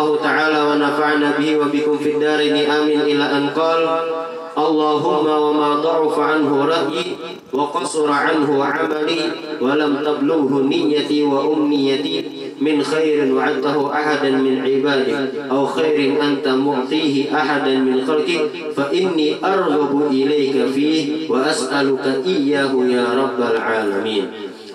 الله تعالى ونفعنا به وبكم في الدارين. آمين. إلى أن قال اللهم وما ضعف عنه رأيي وقصر عنه عملي ولم تبلغه نيتي وأمنيتي من خير وعدته أحدا من عبادك أو خير أنت معطيه أحدا من خلقك فإني أرغب إليك فيه وأسألك إياه يا رب العالمين.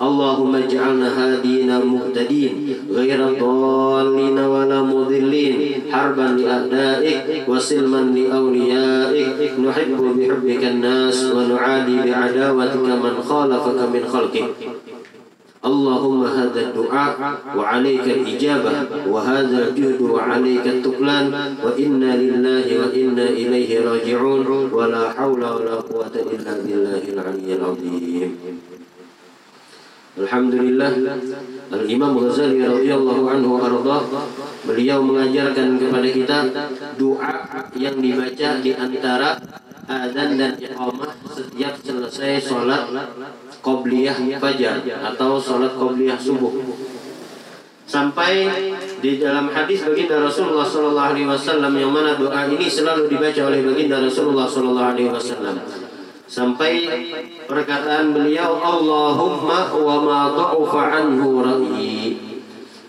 اللهم اجعلنا هادين مهتدين غير ضالين ولا مضلين حربا لأعدائك وسلما لأوليائك. نحب بحبك الناس ونعادي بعداوتك من خالفك من خلقك. اللهم هذا الدعاء وعليك الإجابة وهذا الجهد وعليك التقلان وإنا لله وإنا إليه راجعون. ولا حول ولا قوة إلا بالله العلي العظيم. Alhamdulillah. Al-Imam Ghazali radhiyallahu anhu arda beliau mengajarkan kepada kita doa yang dibaca di antara adzan dan iqamah setiap selesai sholat qobliyah fajar atau sholat qobliyah subuh. Sampai di dalam hadis baginda Rasulullah Sallallahu Alaihi Wasallam yang mana doa ini selalu dibaca oleh baginda Rasulullah Sallallahu Alaihi Wasallam sampai perkataan beliau Allahumma wa ma dha'ufa anhu ra'yi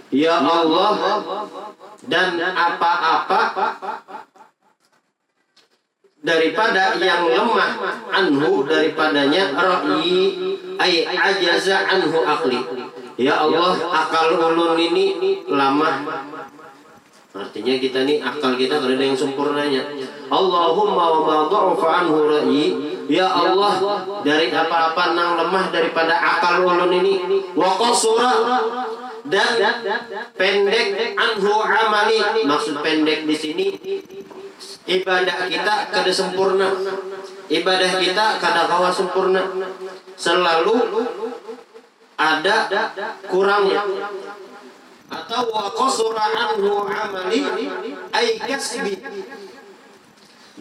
ya Allah dan apa-apa daripada yang lemah anhu daripadanya ra'yi ay ajaza anhu akli ya Allah akal ulun ini lemah Artinya kita nih akal kita ada yang sempurnanya. Allahumma wa ma dha'afa anhu ra'yi. Ya Allah, dari apa-apa nang lemah daripada akal ulun ini wa qasura dan pendek anhu amali. Maksud pendek di sini ibadah kita kada sempurna. Ibadah kita kada kawa sempurna. Selalu ada kurangnya atau wa qasura anhu amali ay kasbi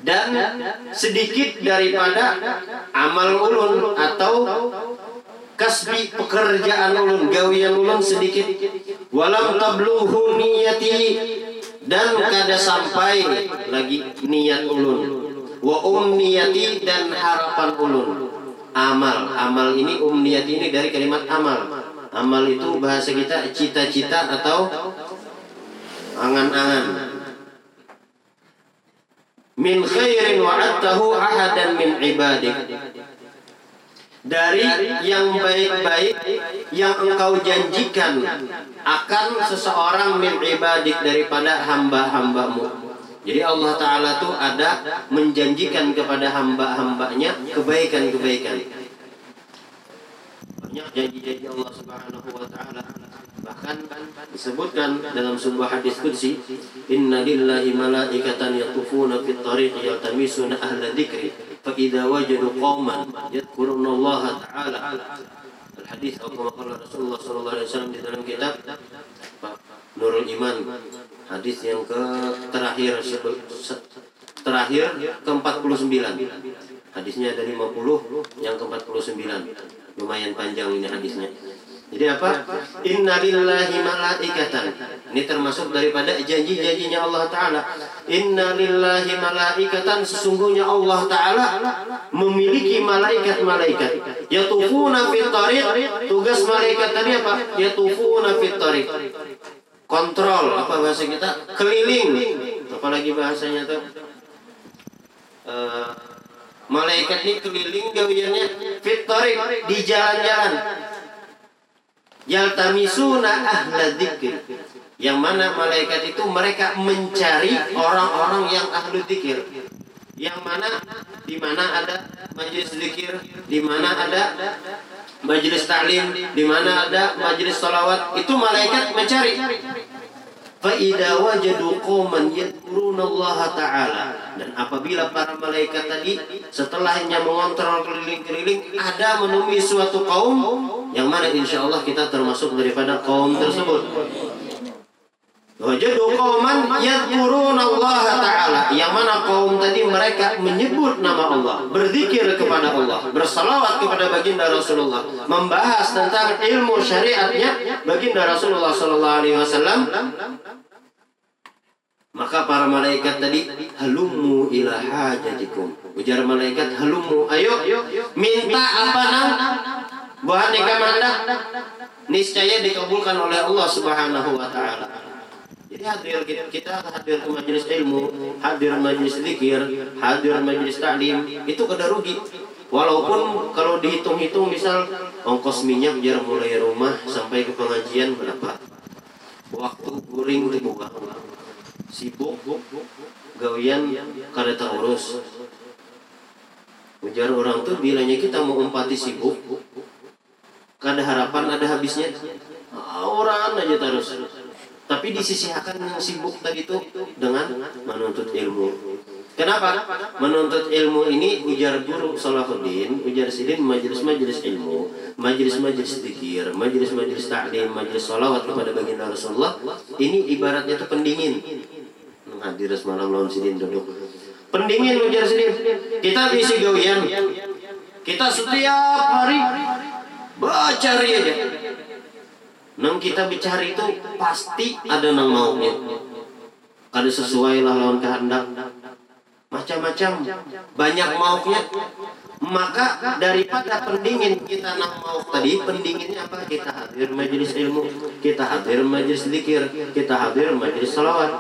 dan sedikit daripada amal ulun atau kasbi pekerjaan ulun gawian ulun sedikit. Walam tabluhu niyati dan kada sampai lagi niat ulun. Wa umniyati dan harapan ulun. Amal amal ini umniyati ini dari kalimat amal. Amal itu bahasa kita cita-cita atau angan-angan. Min khairin wa'adtahu ahadan min ibadik. Dari yang baik-baik yang engkau janjikan akan seseorang min ibadik daripada hamba-hambamu. Jadi Allah Ta'ala tuh ada menjanjikan kepada hamba-hambanya kebaikan-kebaikan banyak janji-janji Allah Subhanahu wa taala. Bahkan disebutkan dalam sebuah hadis qudsi, "Inna lillahi malaikatan yatufuna fit tariq yaltamisuna ahla dzikri, fa idza wajadu qauman yadhkuruna Allah taala." Al-hadis atau kama Rasulullah sallallahu alaihi wasallam di dalam kitab Nurul Iman hadis yang ke terakhir terakhir ke-49 hadisnya ada 50 yang ke-49 lumayan panjang ini hadisnya. Jadi apa? Innalillahi malaikatan. Ini termasuk daripada janji-janjinya Allah Ta'ala. Innalillahi malaikatan. Sesungguhnya Allah Ta'ala memiliki malaikat-malaikat. Yatufuna fit tariq. Tugas malaikat tadi apa? Yatufuna fit tariq. Kontrol. Apa bahasa kita? Keliling. Apalagi bahasanya tuh. Uh, Malaikat ini keliling gawiannya fitorik di jalan-jalan. Yaltamisuna ahla dzikir. Yang mana malaikat itu mereka mencari orang-orang yang ahlu dzikir. Yang mana di mana ada majelis zikir, di mana ada majelis taklim, di mana ada majelis salawat, itu malaikat mencari. Fa'idha wajadu qawman Allah ta'ala. Dan apabila para malaikat tadi Setelahnya mengontrol keliling-keliling Ada menemui suatu kaum Yang mana insya Allah kita termasuk daripada kaum tersebut. Wajadu qawman Allah ta'ala Yang mana kaum tadi mereka menyebut nama Allah Berzikir kepada Allah Bersalawat kepada baginda Rasulullah Membahas tentang ilmu syariatnya Baginda Rasulullah Sallallahu Alaihi Wasallam Maka para malaikat tadi halumu ila hajatikum. Ujar malaikat halumu, ayo minta apa nang? Buat nikah manda niscaya dikabulkan oleh Allah Subhanahu wa taala. Jadi hadir kita hadir ke majelis ilmu, hadir majelis zikir, hadir majelis taklim itu kada rugi. Walaupun kalau dihitung-hitung misal ongkos minyak jar mulai rumah sampai ke pengajian berapa? Waktu guring dibuang sibuk gawian kada terurus ujar orang tuh bilangnya kita mau empati sibuk kada harapan ada habisnya orang aja terus tapi disisihkan yang sibuk tadi itu dengan menuntut ilmu. Kenapa? Menuntut ilmu ini ujar guru Salahuddin, ujar Sidin majelis-majelis ilmu, majelis-majelis zikir, majelis-majelis taklim, majelis salawat kepada baginda Rasulullah. Ini ibaratnya itu pendingin. Hadir semalam lawan sidin duduk. Pendingin ujar sidin. Kita bisi gawian kita setiap hari bacari aja nang kita bicara itu pasti ada nang maunya. Ada sesuai lah lawan kehendak. Macam-macam. Banyak maunya. Maka daripada pendingin kita nang mau tadi pendinginnya apa? Kita hadir majelis ilmu kita hadir majelis zikir kita hadir majelis salawat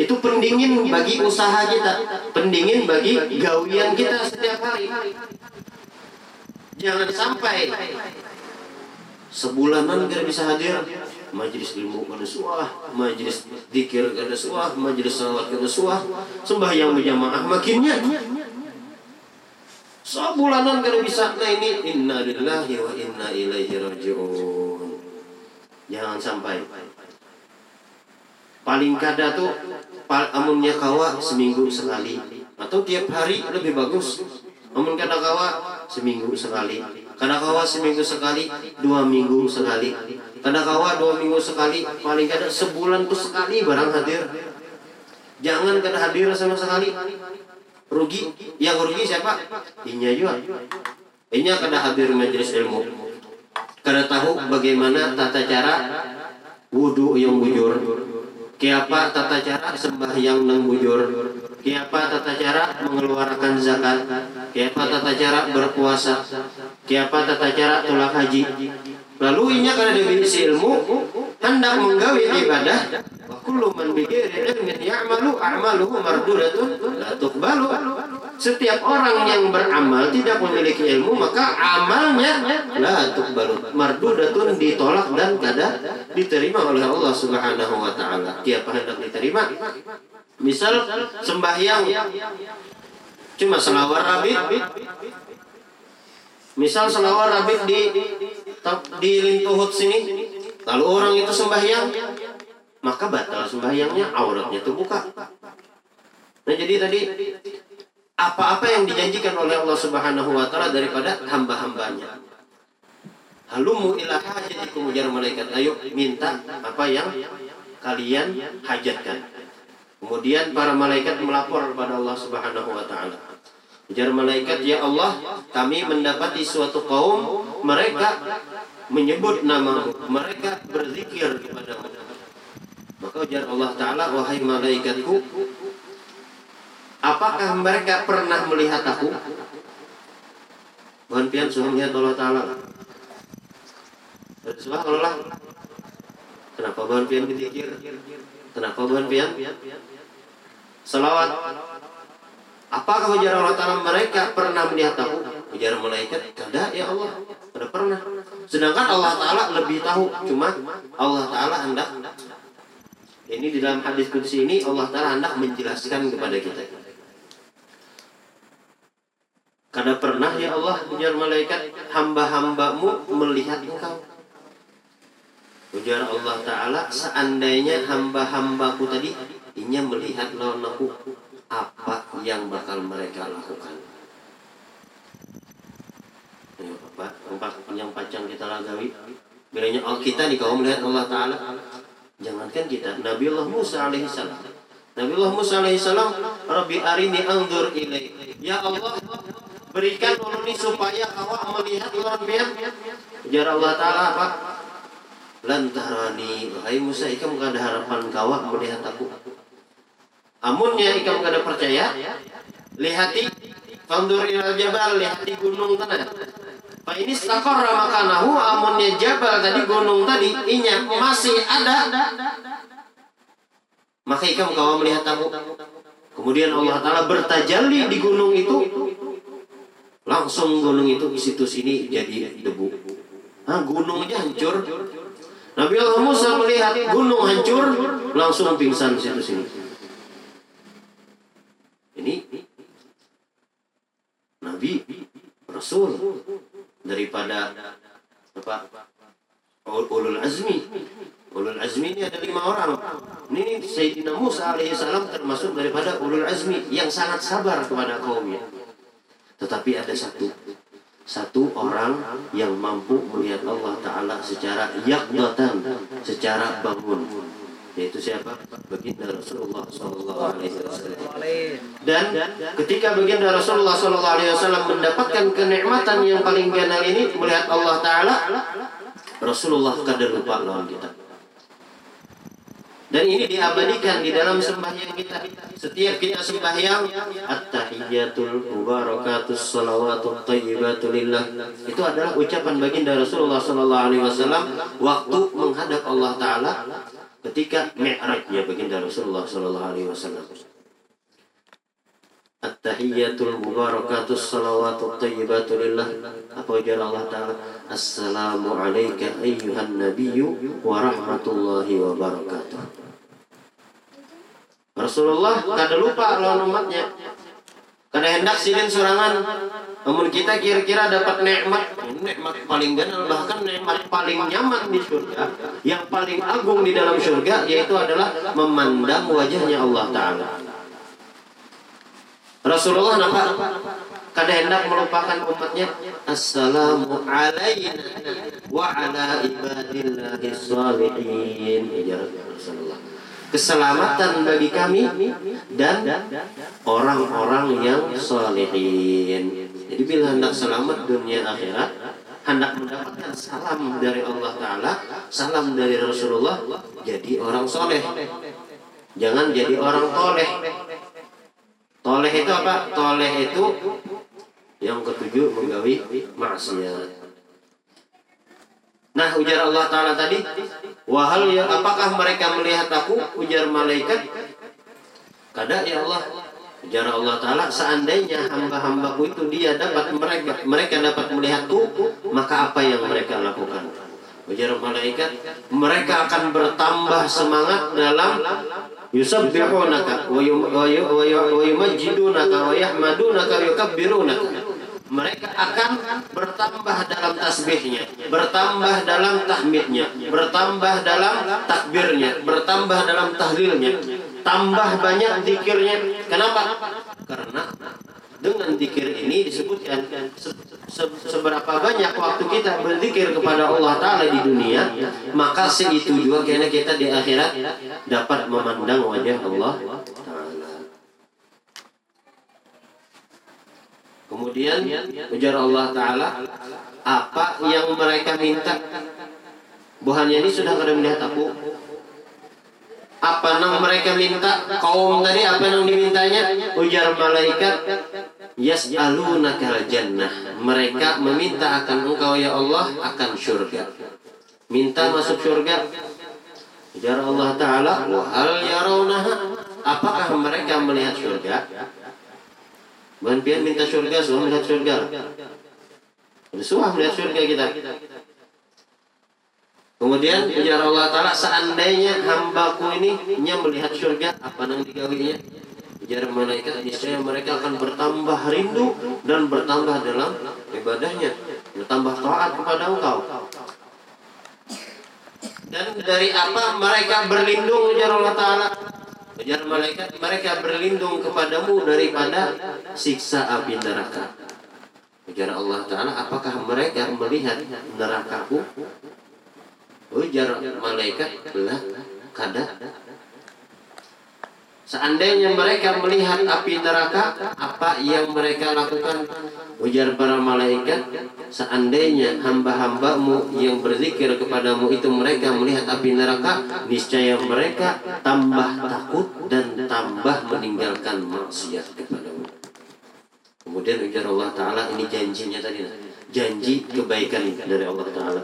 itu pendingin bagi usaha kita, pendingin bagi gawian kita setiap hari. Jangan sampai sebulanan gak bisa hadir. Majelis ilmu kada suah, majelis dikir kada suah, majelis salat kada suah, sembahyang berjamaah makinnya. Sebulanan gak bisa. Nah ini inna lillahi wa inna ilaihi rajiun. Jangan sampai. Paling kada tuh amunnya kawa seminggu sekali. Atau tiap hari lebih bagus. Amun kada kawa seminggu sekali kada kawa seminggu sekali dua minggu sekali. Kada kawa dua minggu sekali paling kada sebulan tuh sekali barang hadir. Jangan kada hadir sama sekali. Rugi. Yang rugi siapa? Inya juga. Inya kada hadir majelis ilmu. Kada tahu bagaimana tata cara wudhu yang bujur. Kiapa tata cara sembahyang nang bujur Kiapa tata cara mengeluarkan zakat. Kiapa tata cara berpuasa. Kiapa tata cara tolak haji. Lalu inya karena definisi ilmu hendak menggawi ibadah. Kullu man bi ilmin ya'malu a'maluhu mardudatun la tuqbalu. Setiap orang yang beramal tidak memiliki ilmu maka amalnya la tuqbalu. Mardudatun ditolak dan kada diterima oleh Allah Subhanahu wa taala. Tiap hendak diterima. Misal sembahyang cuma selawar rabit Misal selawar rabit di di lintuhut sini lalu orang itu sembahyang maka batal sembahyangnya auratnya terbuka. Nah jadi tadi apa-apa yang dijanjikan oleh Allah Subhanahu wa taala daripada hamba-hambanya. Halumu ila hajatikum ujar malaikat. Ayo minta apa yang kalian hajatkan. Kemudian para malaikat melapor kepada Allah Subhanahu wa taala. Ujar malaikat, "Ya Allah, kami mendapati suatu kaum mereka menyebut nama mereka berzikir kepada Maka ujar Allah Ta'ala, Wahai malaikatku, Apakah mereka pernah melihat aku? Bukan pian melihat Allah Ta'ala. Kenapa bukan pian dipikir? Kenapa bukan pian? Salawat. Apakah ujar Allah Ta'ala mereka pernah melihat aku? Ujar malaikat, tidak ya Allah. Tidak pernah. Sedangkan Allah Ta'ala lebih tahu. Cuma Allah Ta'ala hendak ini di dalam hadis kudus ini Allah Ta'ala hendak menjelaskan kepada kita. Karena pernah ya Allah ujar malaikat hamba-hambamu melihat engkau. Ujar Allah Ta'ala seandainya hamba-hambaku tadi inya melihat aku apa yang bakal mereka lakukan. Ayo? Empat yang panjang kita lagawi. Bilanya oh kita nih kau melihat Allah Ta'ala. Jangankan kita, Nabi Allah Musa alaihissalam. Nabi Allah Musa alaihissalam, Rabbi arini angdur ilai. Ya Allah, berikan uluni supaya awak melihat Tuhan biar ujar Allah Ta'ala apa lantarani wahai Musa ikam kada harapan kawa melihat aku amunnya ikam kada percaya lihati fandur ilal jabal lihati gunung tanah Pak ini stakor makanahu amunnya jabal tadi gunung tadi inya masih ada. Maka ikam kawa melihat aku kemudian Allah Ta'ala bertajalli di gunung itu langsung gunung itu situ sini jadi debu. Nah, gunungnya hancur. Nabi Allah Musa melihat gunung hancur, langsung pingsan di situ sini. Ini Nabi Rasul daripada apa? Ulul azmi. Ulul azmi ini ada lima orang. Ini Sayyidina Musa alaihissalam termasuk daripada ulul azmi yang sangat sabar kepada kaumnya. Tetapi ada satu satu orang yang mampu melihat Allah Ta'ala secara yakdatan, secara bangun. Yaitu siapa? Baginda Rasulullah Sallallahu Alaihi Wasallam. Dan ketika baginda Rasulullah Sallallahu Alaihi Wasallam mendapatkan kenikmatan yang paling general ini melihat Allah Ta'ala, Rasulullah kadang lupa lawan kita. Dan ini diabadikan di dalam sembahyang kita. Setiap kita sembahyang, at-tahiyatul mubarakatus salawatut thayyibatu lillah. Itu adalah ucapan baginda Rasulullah sallallahu alaihi wasallam waktu menghadap Allah taala ketika mi'rajnya baginda Rasulullah sallallahu alaihi wasallam. At-tahiyatul mubarakatus salawatut thayyibatu lillah. Apa ujar Allah taala? Assalamu alayka ayyuhan nabiyyu wa rahmatullahi wa barakatuh. Rasulullah kada lupa lawan umatnya. Kada hendak silin surangan. Namun kita kira-kira dapat nikmat, nikmat paling ganal bahkan nikmat paling nyaman di surga, yang paling agung di dalam surga yaitu adalah memandang wajahnya Allah taala. Rasulullah nampak kada hendak melupakan umatnya assalamu alaina wa ala ibadillahi sholihin Rasulullah keselamatan bagi kami dan orang-orang yang solehin. Jadi bila hendak selamat dunia akhirat, hendak mendapatkan salam dari Allah Ta'ala, salam dari Rasulullah, jadi orang soleh. Jangan jadi orang toleh. Toleh itu apa? Toleh itu yang ketujuh menggawi maksiat. Nah ujar Allah Ta'ala tadi Wahal ya apakah mereka melihat aku? Ujar malaikat Kada ya Allah. Ujar Allah Ta'ala Seandainya hamba-hambaku itu dia dapat mereka Mereka dapat melihatku Maka apa yang mereka lakukan? Ujar malaikat Mereka akan bertambah semangat dalam Yusabbihunaka Wa yumajidunaka Wa yahmadunaka Wa yukabbirunaka mereka akan bertambah dalam tasbihnya, bertambah dalam tahmidnya, bertambah dalam takbirnya, bertambah dalam tahlilnya, tambah banyak zikirnya. Kenapa? Karena dengan zikir ini disebutkan se se seberapa banyak waktu kita berzikir kepada Allah Ta'ala di dunia maka seitu juga karena kita di akhirat dapat memandang wajah Allah Kemudian ujar Allah Ta'ala Apa yang mereka minta? Buhannya ini sudah pada melihat aku Apa yang mereka minta? Kaum tadi apa yang dimintanya? Ujar malaikat Yas'alunaka jannah Mereka meminta akan engkau ya Allah Akan syurga. Minta masuk syurga. Ujar Allah Ta'ala Wahal yarawnaha? Apakah mereka melihat syurga Bukan pian minta surga, semua melihat surga. Semua melihat surga kita. Kemudian ujar Allah Ta'ala Seandainya hambaku ini Nya melihat surga Apa yang digawinya Ujar malaikat Niscaya mereka akan bertambah rindu Dan bertambah dalam ibadahnya Bertambah taat kepada engkau Dan dari apa mereka berlindung Ujar Allah Ta'ala Ujar malaikat, mereka berlindung kepadamu daripada siksa api neraka. Ujar Allah Ta'ala, apakah mereka melihat nerakaku? Ujar malaikat, lah, kada. Seandainya mereka melihat api neraka, apa yang mereka lakukan? Ujar para malaikat, seandainya hamba-hambamu yang berzikir kepadamu itu mereka melihat api neraka, niscaya mereka tambah takut dan tambah meninggalkan maksiat kepadamu. Kemudian ujar Allah Ta'ala, ini janjinya tadi. Janji kebaikan dari Allah Ta'ala.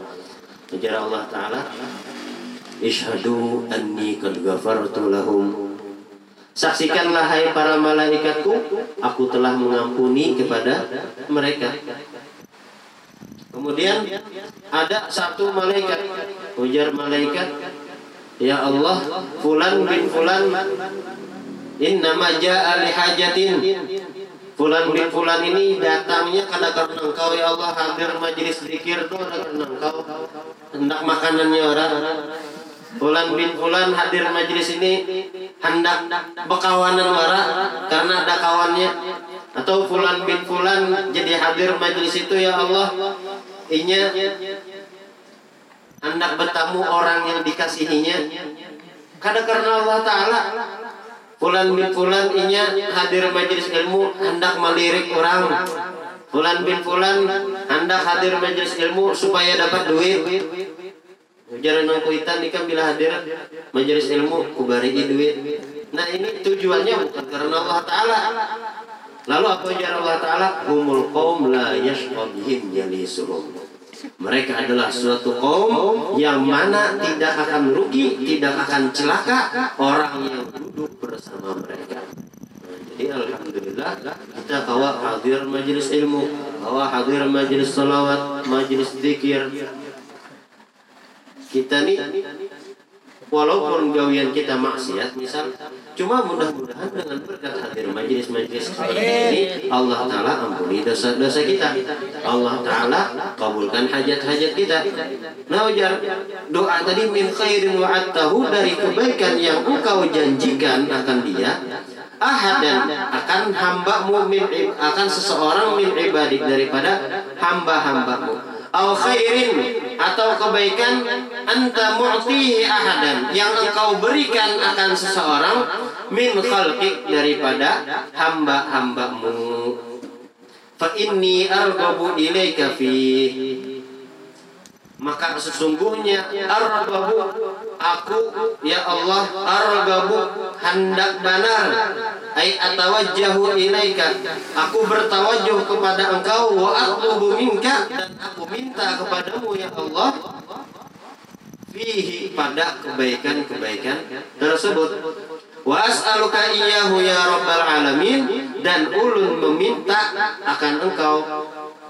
Ujar Allah Ta'ala, Ishadu anni qad ghafartu lahum Saksikanlah hai para malaikatku, aku telah mengampuni kepada mereka. Kemudian ada satu malaikat, ujar malaikat, Ya Allah, fulan bin fulan innama ja'a li hajatin. Fulan bin fulan ini datangnya karena karena engkau ya Allah hadir majelis zikir itu karena engkau hendak makanannya orang Fulan bin Fulan hadir majelis ini hendak bekawanan wara karena ada kawannya. Atau Fulan bin Fulan jadi hadir majelis itu ya Allah. Inya hendak bertamu orang yang dikasihinya karena karena Allah Ta'ala Fulan bin Fulan inya hadir majelis ilmu hendak melirik orang. Fulan bin Fulan hendak hadir majelis ilmu supaya dapat duit Jalan kuitan kan bila hadir majelis ilmu kubari duit. Nah ini tujuannya bukan karena Allah Taala. Lalu apa ujar Allah Taala? Humul kaum la yashqabihim jalisuhum. Mereka adalah suatu kaum yang mana tidak akan rugi, tidak akan celaka orang yang duduk bersama mereka. jadi alhamdulillah kita kawa hadir majelis ilmu, kawa hadir majelis salawat, majelis zikir, kita nih walaupun gawian kita maksiat misal cuma mudah-mudahan dengan berkat hadir majelis-majelis ini Allah Ta'ala ampuni dosa-dosa kita. Allah Ta'ala kabulkan hajat-hajat kita. Nah ujar doa tadi min khairin wa'attahu dari kebaikan yang engkau janjikan akan dia ahadan akan hambamu min akan seseorang min ibadik daripada hamba-hambamu. Au khairin atau kebaikan anta mu'tihi ahadan. Yang engkau berikan akan seseorang min khalqik daripada hamba-hambamu. Fa inni arghabu ilaika fi maka sesungguhnya argabu aku ya Allah argabu hendak benar. Ai atawajjahu ilaika aku bertawajjuh kepada engkau wa atlubu minka dan aku minta kepadamu ya Allah fihi pada kebaikan-kebaikan tersebut. Wa as'aluka iyyahu ya rabbal alamin dan ulun meminta akan engkau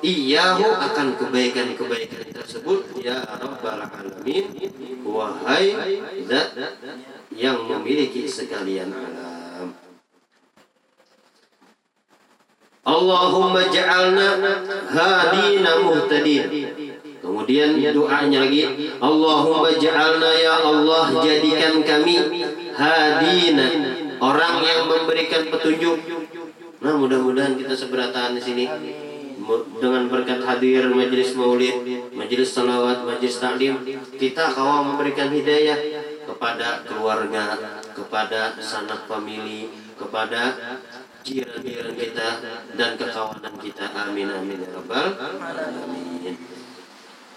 iyahu akan kebaikan-kebaikan tersebut. Ya rabbal alamin wahai zat yang memiliki sekalian alam. Allahumma ja'alna hadina muhtadin. Kemudian doanya lagi Allahumma ja'alna ya Allah jadikan kami hadina orang yang memberikan petunjuk. Nah mudah-mudahan kita seberatan di sini dengan berkat hadir majelis maulid, majelis salawat, majelis taklim, kita kau memberikan hidayah kepada keluarga, kepada sanak famili, kepada jiran-jiran kita dan kekawanan kita. Amin amin ya rabbal alamin.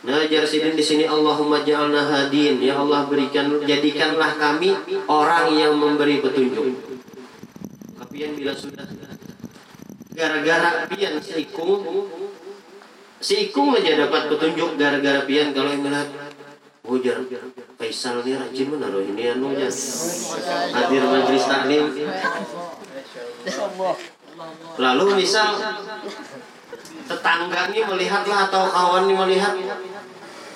Nah, jarsidin di sini Allahumma ja'alna hadin. Ya Allah berikan jadikanlah kami orang yang memberi petunjuk. Tapi yang bila sudah gara-gara pian si Ikung. Si Ikung aja dapat petunjuk gara-gara pian. Kalau yang melihat hujar Faisal ini rajin menaruh ini anu ya hadir majelis taklim. Lalu misal tetangga ini melihatlah atau kawan ini melihat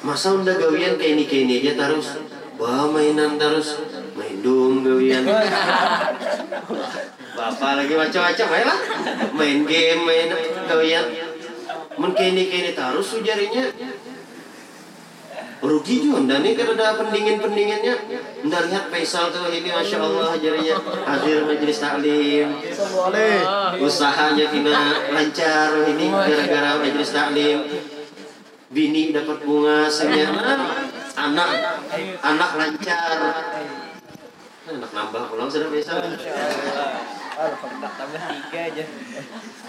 masa udah gawian kayak ini kayak ini aja terus? Bawa mainan terus. Main dong gawian Bapak lagi macam-macam ya lah. Main game, main kalian. Mungkin ini kini terus sujarinya. Rugi juga, dan ini kan ada pendingin-pendinginnya. Nggak lihat Faisal tuh ini Masya Allah jarinya hadir majelis taklim. Usahanya kena lancar ini gara-gara majelis taklim. Bini dapat bunga senyum. Anak anak lancar Enak nambah pulang sudah biasa.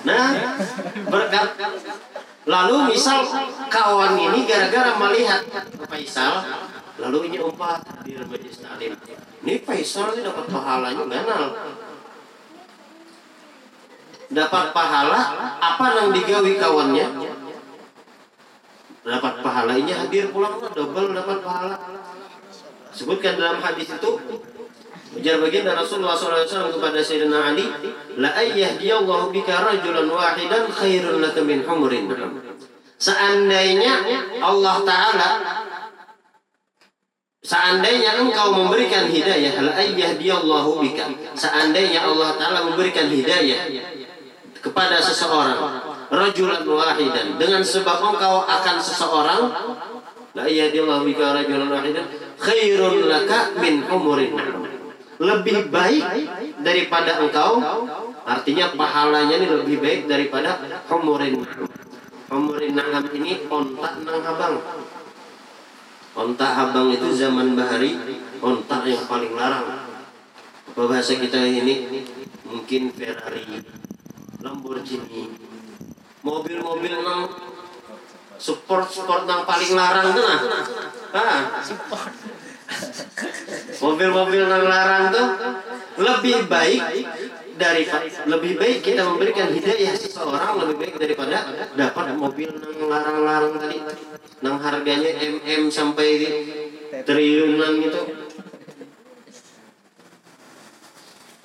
Nah, berkat lalu misal kawan ini gara-gara melihat Faisal, lalu ini umpat di majelis taklim. Ini Faisal ini dapat pahalanya ganal. Dapat pahala apa yang digawi kawannya? Dapat pahalanya hadir pulang double dapat pahala. Sebutkan dalam hadis itu Ujar baginda Rasulullah SAW kepada Sayyidina Ali, La ayyahdiyallahu bika rajulan wahidan khairun laka min humurin. Seandainya Allah Ta'ala Seandainya engkau memberikan hidayah La ayyahdiyallahu bika Seandainya Allah Ta'ala memberikan hidayah Kepada seseorang Rajulan wahidan Dengan sebab engkau akan seseorang La ayyahdiyallahu bika rajulan wahidan Khairun laka min humurin lebih baik daripada engkau. Artinya pahalanya ini lebih baik daripada humurin humurin nangam ini ontak nang habang. Ontak habang itu zaman bahari ontak yang paling larang. Apa bahasa kita ini? Mungkin Ferrari Lamborghini. Mobil-mobil nang sport sport nang paling larang tuh nah ah mobil-mobil yang larang tuh lebih baik dari lebih baik kita memberikan hidayah seseorang lebih baik daripada dapat mobil yang larang-larang tadi. Yang harganya mm sampai triliunan gitu.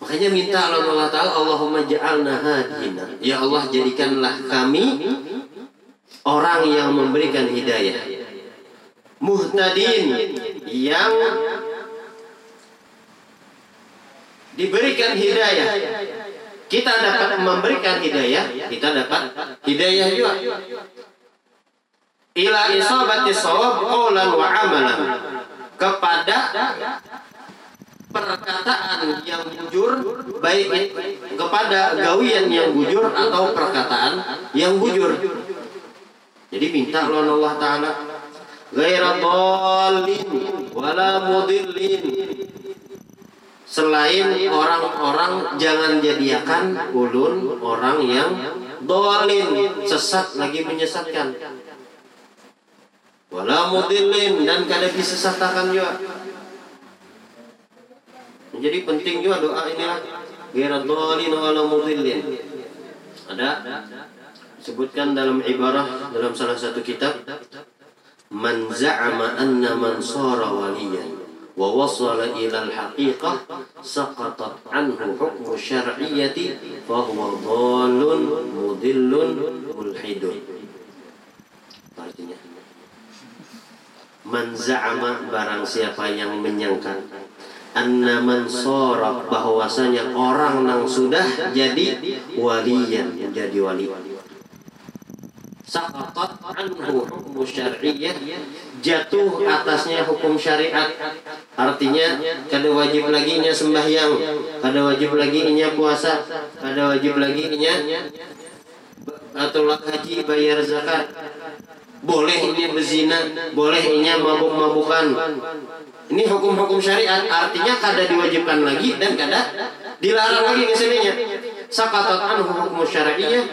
Makanya minta Allah Taala Allahumma ja'alna hadina. Ya Allah jadikanlah kami orang yang memberikan hidayah. Muhtadin yang diberikan hidayah. Kita dapat memberikan hidayah kita dapat hidayah juga. Ila isabati sawab qawlan wa amalan. kepada perkataan yang jujur baik kepada gawian yang jujur atau perkataan yang jujur. Jadi minta Allah Ta'ala dhalin wala mudillin Selain orang-orang jangan jadikan ulun orang yang dolin sesat lagi menyesatkan. Wala mudillin dan kada disesatakan juga. Jadi penting juga doa ini Gaira dolin wala mudillin. Ada sebutkan dalam ibarah dalam salah satu kitab man za'ama anna man sara waliyan al-haqiqah saqatat anhu hukmu syar'iyyati fa huwa dhalun mudillun mulhidun. Artinya? Man za'ama barang siapa yang menyangka anna man sara bahwasanya orang yang sudah jadi waliyan jadi wali. Saqatat anhu hukum syariah jatuh atasnya hukum syariat. Artinya kada wajib lagi nya sembahyang kada wajib lagi nya puasa kada wajib lagi nya atau haji bayar zakat. Boleh ini berzina boleh ini mabuk-mabukan. Ini hukum-hukum syariat. Artinya kada diwajibkan lagi dan kada dilarang lagi ke sininya sakatat anhu hukum syariah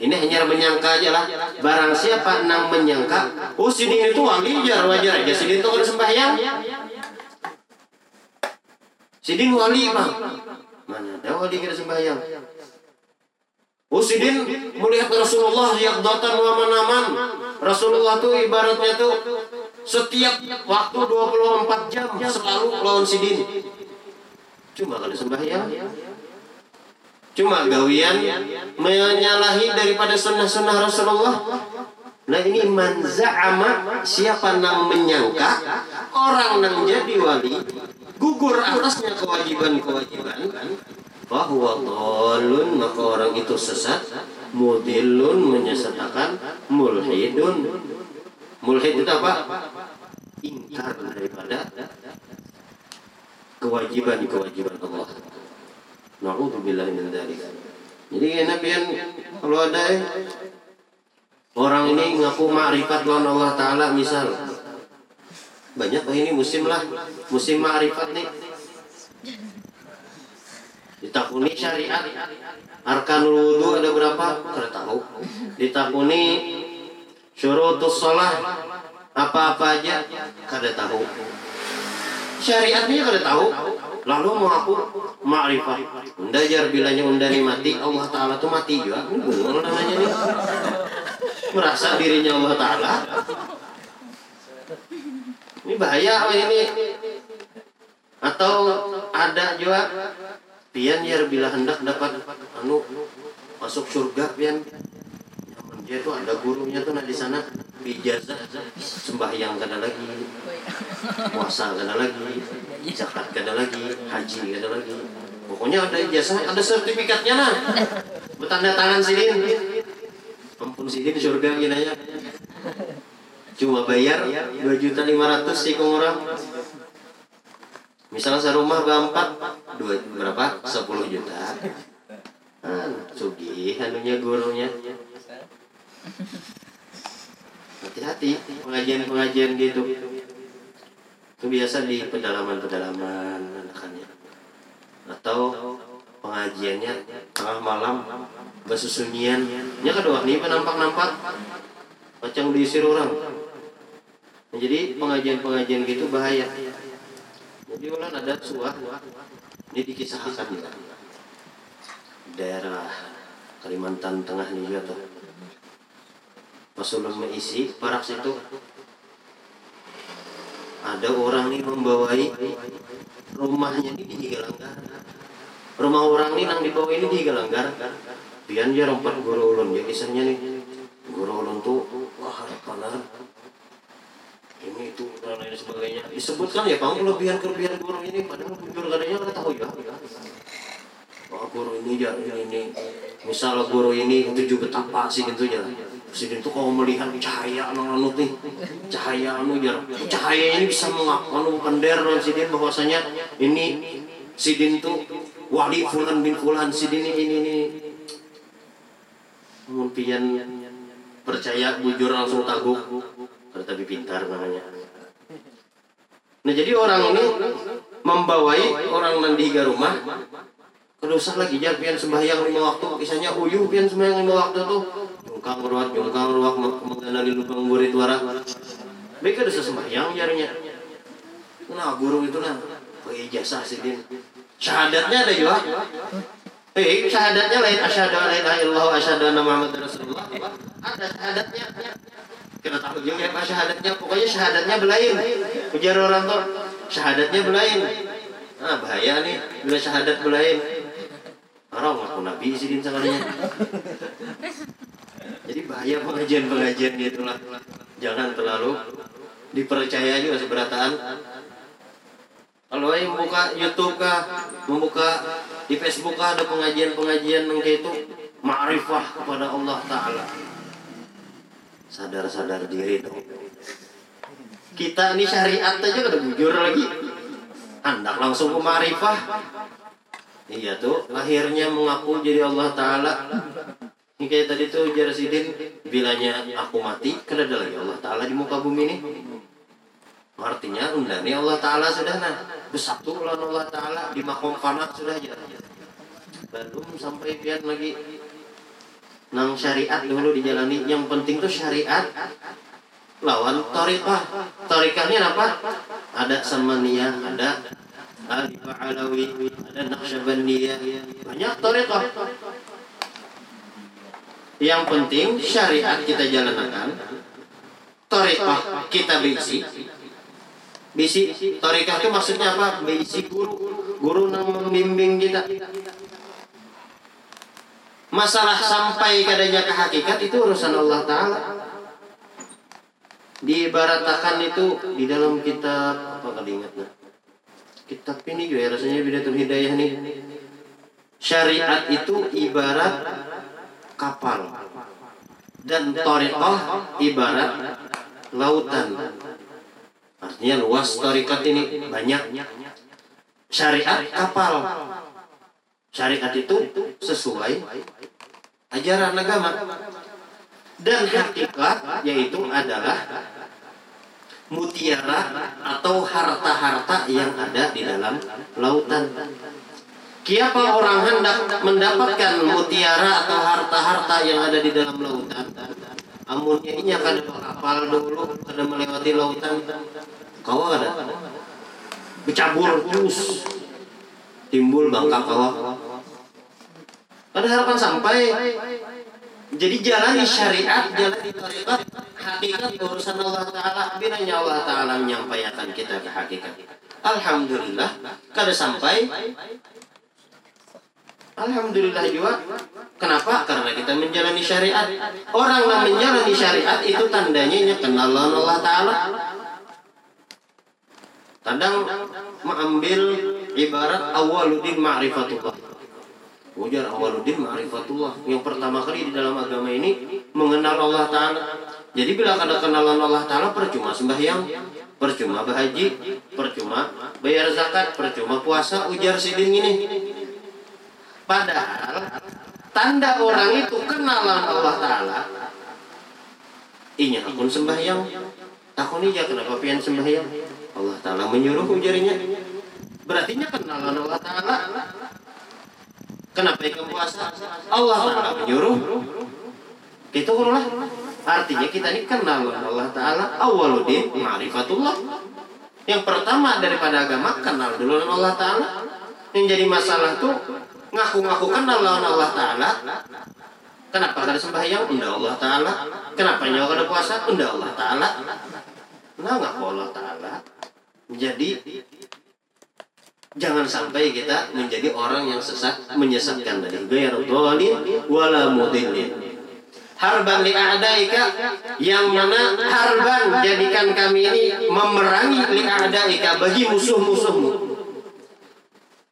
ini hanya menyangka aja lah. Barang siapa nang menyangka, oh sidin itu wali jar wajar aja. Sidin itu kan sembahyang. Sidin wali bang. Mana ada wali kita sembahyang? Oh melihat Rasulullah yang datang waman-aman. Rasulullah tuh ibaratnya tuh setiap waktu 24 jam selalu lawan sidin. Cuma kalau sembahyang Cuma gawian menyalahi daripada sunnah-sunnah Rasulullah. Nah ini man za'ama siapa nang menyangka orang nang jadi wali gugur atasnya kewajiban-kewajiban bahwa tolun maka orang itu sesat mudilun menyesatkan mulhidun. Mulhid itu apa? Ingkar daripada kewajiban-kewajiban Allah Na'udzubillah min dzalik. Jadi enak pian kalau ada eh, orang ini ngaku ma'rifat lawan Allah taala misal. Banyak oh ini musim lah, musim ma'rifat nih. ditakuni syariat arkanul wudu ada berapa kada tahu ditakuni syurutus sholat apa-apa aja kada tahu syariatnya kada tahu lalu mau aku ma'rifah unda jar bilanya unda nih mati Allah Ta'ala tuh mati juga. Ini bingung namanya nih merasa dirinya Allah Ta'ala. Ini bahaya oh ini? Atau ada juga? Pian ya bila hendak dapat anu masuk surga pian dia tuh ada gurunya tuh nah di sana. Bijazah sembahyang kada lagi. Puasa kada lagi. Zakat kada lagi. Haji kada lagi. Pokoknya ada ijazah ada sertifikatnya nah. Bertanda tangan sidin ampun sidin surga gini aja cuma bayar dua juta lima ratus sih orang misalnya serumah berempat dua berapa? Sepuluh juta. Kan sugi anunya gurunya hati-hati pengajian-pengajian gitu. Itu biasa di pedalaman-pedalaman anakannya atau pengajiannya tengah malam bersusunyian nya kedua nih penampak-nampak macam diisir orang. Nah, jadi pengajian-pengajian gitu bahaya. Jadi ulang ada suah ini dikisahkan juga. Daerah Kalimantan Tengah ini juga ulun mengisi parak situ. Ada orang nih membawai rumahnya ini di Galanggar rumah orang nih nang dibawa ini di Galanggar pian dia rompat guru ulun ya kisahnya nih. Guru ulun tuh wah kanar ini itu dan lain sebagainya. Disebutkan ya pang kelebihan kelebihan guru ini padahal jujur katanya nggak tahu ya. Wah guru ini ya ini, misal guru ini tujuh betapa sih gitu Presiden itu kalau melihat cahaya anu anu nih cahaya anu jar. Cahaya ini bisa mengapa kender sidin bahwasanya ini sidin tuh wali fulan bin fulan. Sidin ini ini, ini. mungkin percaya bujur langsung taguk tapi pintar namanya. Nah jadi orang ini membawai orang nanti ke rumah kerusak lagi jar pian sembahyang lima waktu kisahnya uyuh pian sembahyang lima waktu tuh. Jungkang ruak jungkang ruak mengenali lubang murid wara. Mereka udah sembahyang jarnya nah guru itu nah pakai ijazah sidin syahadatnya ada juga. Eh syahadatnya lain asyhadu an la ilaha illallah asyhadu anna muhammadar rasulullah. Ada syahadatnya. Kita tahu juga apa syahadatnya. Pokoknya syahadatnya belain. Ujar orang tuh syahadatnya belain. Ah bahaya nih bila syahadat belain orang ngaku nabi sidin sekalinya jadi bahaya pengajian-pengajian gitu lah. Jangan terlalu dipercaya juga seberataan. Kalau yang membuka YouTube kah, membuka di Facebook kah ada pengajian-pengajian yang kayak itu ma'rifah kepada Allah Ta'ala. Sadar-sadar diri dong. Kita ini syariat aja udah bujur lagi. Hendak langsung ke ma'rifah iya tuh akhirnya mengaku jadi Allah Ta'ala. Ini kayak tadi tuh Jarasidin bilanya aku mati kena ada lagi Allah Ta'ala di muka bumi ini. Artinya undani Allah Ta'ala sudah nah bersatu lawan Allah Ta'ala di makom fana sudah aja belum sampai pian lagi. Nang syariat dulu dijalani. Yang penting tuh syariat lawan torikah torikahnya apa? Ada samaniyah ada alif alawi ada naqsyabandiyah banyak torikah yang penting syariat kita jalankan torikah kita bisi. Bisi torikah itu maksudnya apa? Bisi guru. Guru nang membimbing kita. Masalah sampai kadanya ke hakikat itu urusan Allah Ta'ala. Diibaratakan itu di dalam kitab apa kali ingat nah? Kitab ini juga ya, rasanya bidatul hidayah nih. Syariat itu ibarat kapal. Dan torikoh ibarat lautan. Artinya luas torikat ini banyak. Syariat kapal. Syariat itu sesuai ajaran agama. Dan hakikat yaitu adalah mutiara atau harta-harta yang ada di dalam lautan Kiapa orang hendak mendapatkan mutiara atau harta-harta yang ada di dalam lautan. Amunnya ini akan kapal dulu, kada melewati lautan. Kau ada bercabur terus timbul bangka kawah. Pada harapan sampai jadi jalan di syariat, jalan di tarikat, hakikat urusan Allah Ta'ala, binanya Allah Ta'ala menyampaikan kita ke hakikat. Alhamdulillah, kada sampai Alhamdulillah juga. Kenapa? Karena kita menjalani syariat. Orang yang menjalani syariat itu tandanya nya kenal Allah Ta'ala. Kadang mengambil ibarat awaludin ma'rifatullah. Ujar awaludin ma'rifatullah. Yang pertama kali di dalam agama ini mengenal Allah Ta'ala. Jadi bila ada kenalan Allah Ta'ala percuma sembahyang, percuma berhaji, percuma bayar zakat, percuma puasa, ujar sidin ini. Padahal tanda orang itu kenalan Allah Ta'ala Inya akun sembahyang Takun ija kenapa pian sembahyang Allah Ta'ala menyuruh ujarinya Berarti nya kenalan Allah Ta'ala Kenapa ikan puasa Allah Ta'ala menyuruh. Itu lah Artinya kita ini kenal Allah Ta'ala. Awaludin ma'rifatullah. Yang pertama daripada agama Kenal dulu Allah Ta'ala. Yang jadi masalah tuh ngaku-ngaku kenal lawan Allah Ta'ala. Kenapa ada sembahyang unda Allah Ta'ala. Kenapa nyawa ada puasa unda Allah Ta'ala. Nah ngaku Allah Ta'ala. Jadi jangan sampai kita menjadi orang yang sesat menyesatkan. Dari gaya dhalin wala mudillin. Harban li a'daika yang mana harban jadikan kami ini memerangi li a'daika bagi musuh-musuhmu.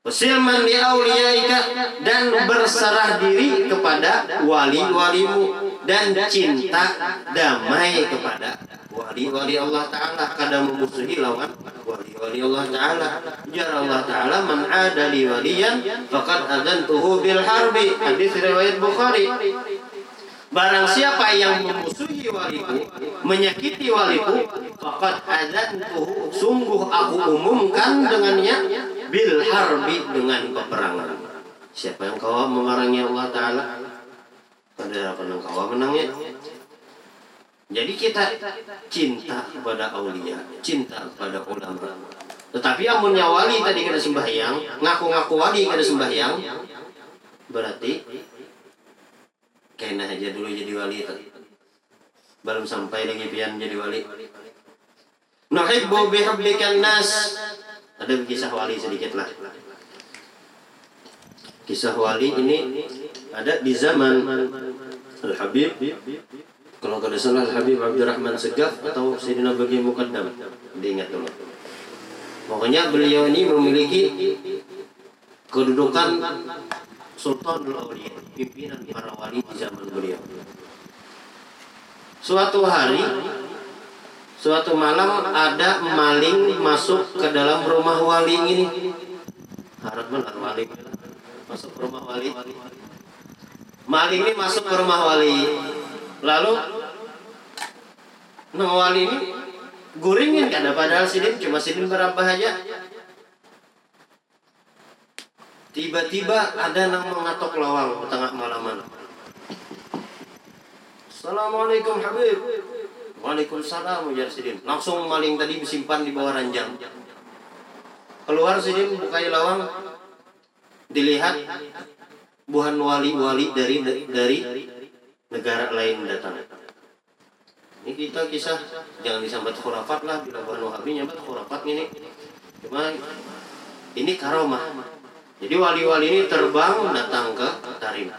Silman di auliyaika dan berserah diri kepada wali-walimu dan cinta damai kepada wali-wali Allah Ta'ala kadang memusuhi lawan wali-wali Allah Ta'ala jar Allah Ta'ala man ada li waliyan faqad adantuhu bil harbi hadis riwayat Bukhari Barang siapa yang memusuhi waliku, menyakiti waliku, faqad adantuhu sungguh aku umumkan dengannya bil harbi dengan peperangan. Siapa yang kau memerangi Allah Ta'ala? Pada apa yang kau menangnya? Jadi kita cinta kepada aulia, cinta kepada ulama. Tetapi amunnya wali tadi kena sembahyang, ngaku-ngaku wali kena sembahyang, berarti kena aja dulu jadi wali tadi. Belum sampai lagi pian jadi wali. Nuhibbu bihubbikan nas ada kisah wali sedikit lah. Kisah wali ini ada di zaman Al Habib. Kalau kada salah Al Habib Abdurrahman Segaf atau Sayyidina Bagi Mukaddam. Diingat dulu. Pokoknya beliau ini memiliki kedudukan Sultan Aulia, pimpinan para wali di zaman beliau. Suatu hari Suatu malam ada maling masuk ke dalam rumah wali ini. Harap benar wali masuk ke rumah wali. Maling ini masuk ke rumah wali. Lalu nama wali ini guringin kan padahal sidin cuma sidin berapa aja. Tiba-tiba ada yang mengatok lawang tengah malaman. Assalamualaikum Habib. Waalaikumsalam ujar Sidin. Langsung maling tadi disimpan di bawah ranjang. Keluar Sidin buka lawang. Dilihat buhan wali-wali dari dari negara lain datang. Ini kita kisah jangan disambat khurafat lah bila buhan wahabi nyambat khurafat ini. Cuma ini karomah. Jadi wali-wali ini terbang datang ke Tarim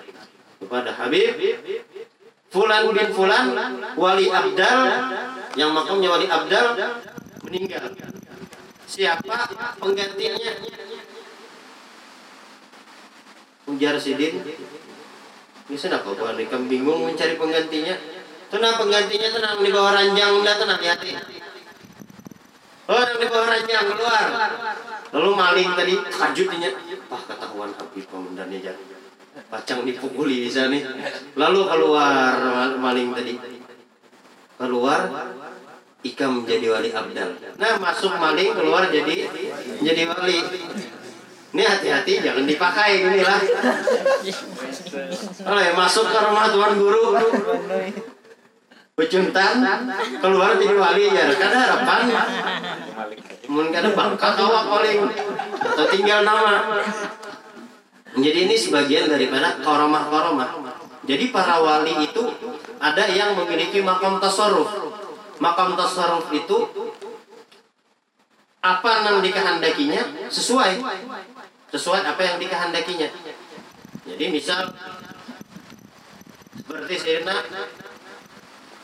kepada Habib Fulan bin Fulan wali Abdal yang makamnya wali Abdal meninggal. Siapa penggantinya? Ujar Sidin. Ini kenapa bukan ikam bingung mencari penggantinya? Tenang penggantinya tenang di bawah ranjang udah tenang hati. Oh, di bawah ranjang keluar. Lalu maling tadi kajutnya, Pah ketahuan Habib pemendannya jadi pacang dipukuli di sana lalu keluar maling tadi keluar ikam menjadi wali abdal nah masuk maling keluar jadi jadi wali Ini hati-hati jangan dipakai gini lah. Kalau ya masuk ke rumah tuan guru, pecuntan keluar jadi wali ya. Kada harapan. Mungkin kada bangka kawak paling atau tinggal nama. Jadi ini sebagian daripada koromah-koromah. Jadi para wali itu ada yang memiliki makam tasarruf. Makam tasarruf itu apa yang dikehendakinya sesuai sesuai apa yang dikehendakinya. Jadi misal seperti Sayyidina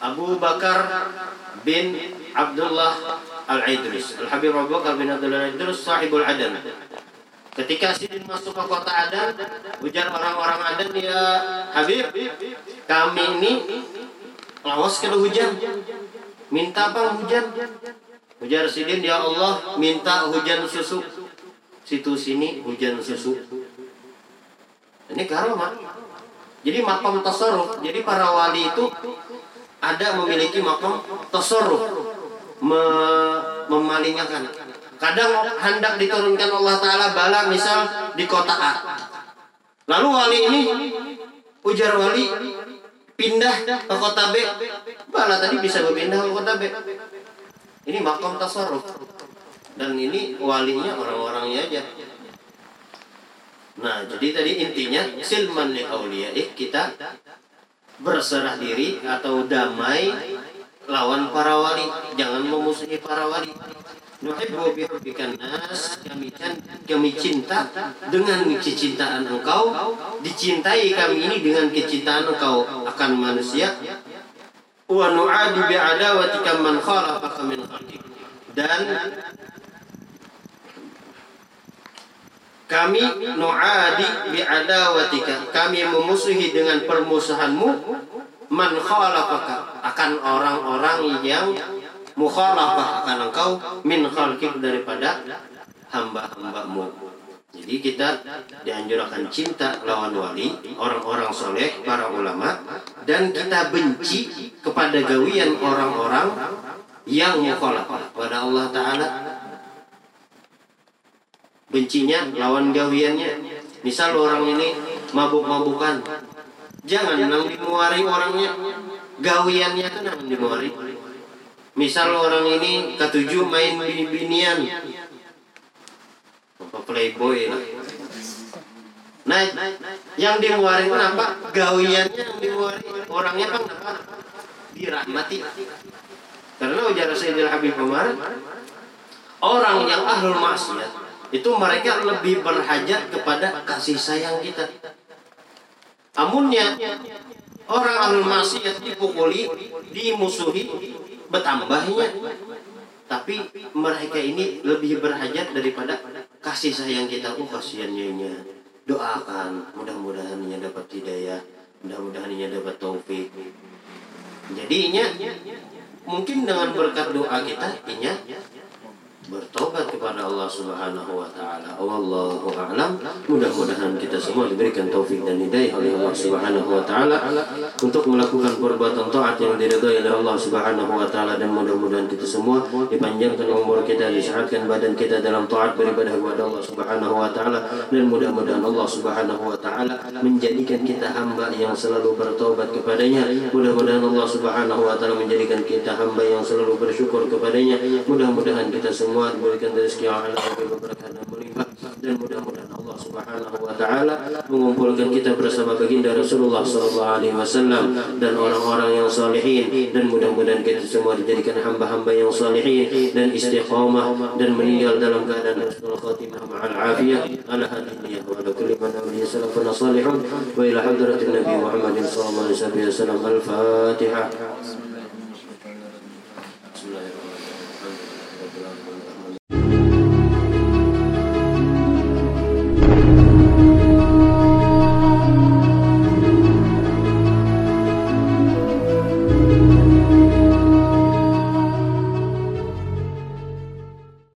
Abu Bakar bin Abdullah Al-Idris. Al-Habib Abu Bakar bin Abdullah Al-Idris sahibul Adan. Ketika Sidin masuk ke kota Adan Ujar orang-orang Adan Ya Habib Kami ini Lawas kena hujan. Minta apa hujan? Ujar Sidin Ya Allah Minta hujan susu Situ sini hujan susu Ini karomah Jadi makam tasarruf Jadi para wali itu Ada memiliki makam tasarruf Me Memalingakan Kadang hendak diturunkan Allah Ta'ala bala misal di kota A. Lalu wali ini, ujar wali, pindah ke kota B. Bala tadi bisa berpindah ke kota B. Ini makom tasarruf. Dan ini walinya orang-orangnya aja. Nah, jadi tadi intinya silman li eh kita berserah diri atau damai lawan para wali, jangan memusuhi para wali. Nas kami cinta dengan kecintaan engkau dicintai kami ini dengan kecintaan engkau akan manusia wa nu'adi bi'adawatika man khalaqaka min dan kami nu'adi bi'adawatika kami memusuhi dengan permusuhanmu. Man khalaqaka akan orang-orang yang mukhalafah. Akan engkau min khalqik daripada hamba-hambamu. Jadi kita dianjurkan cinta lawan wali, orang-orang soleh, para ulama, dan kita benci kepada gawian orang-orang yang mukhalafah. Pada Allah Ta'ala. Bencinya lawan gawiannya. Misal orang ini mabuk-mabukan, jangan nang dimuari orangnya, gawiannya itu nang dimuari. Misal orang ini ketujuh main bini-binian. Apa playboy lah. Nah, yang dimuari kenapa? Gawiannya dimuari. Orangnya kan apa? Dirahmati. Karena ujar Sayyidil Habib Umar, orang yang ahlul maksiat itu mereka lebih berhajat kepada kasih sayang kita. Amunnya orang ahlul maksiat dipukuli, dimusuhi, bertambahnya. Tapi mereka ini lebih berhajat daripada kasih sayang kita. Oh kasihannya doakan mudah-mudahan ia dapat hidayah mudah-mudahan ia dapat taufik. Jadinya mungkin dengan berkat doa kita inya bertobat kepada Allah Subhanahu wa taala. Wallahu a'lam. Mudah-mudahan kita semua diberikan taufik dan hidayah oleh Allah Subhanahu wa taala untuk melakukan perbuatan taat yang diridhai oleh Allah Subhanahu wa taala dan mudah-mudahan kita semua dipanjangkan umur kita, disehatkan badan kita dalam taat beribadah kepada Allah Subhanahu wa taala dan mudah-mudahan Allah Subhanahu wa taala menjadikan kita hamba yang selalu bertobat kepadanya. Mudah-mudahan Allah Subhanahu wa taala menjadikan kita hamba yang selalu bersyukur kepadanya. Mudah-mudahan kita semua semua diberikan rezeki yang halal dan berkah dan melimpah dan mudah-mudahan Allah Subhanahu wa taala mengumpulkan kita bersama baginda Rasulullah sallallahu alaihi wasallam dan orang-orang yang salihin. Dan mudah-mudahan kita semua dijadikan hamba-hamba yang salihin dan istiqamah dan meninggal dalam keadaan husnul khatimah ma'al afiyah. Ala hadhihi wa ala kulli man amri salafun salihun wa ila hadratin nabi Muhammadin sallallahu alaihi wasallam. Al-fatihah Bismillahirrahmanirrahim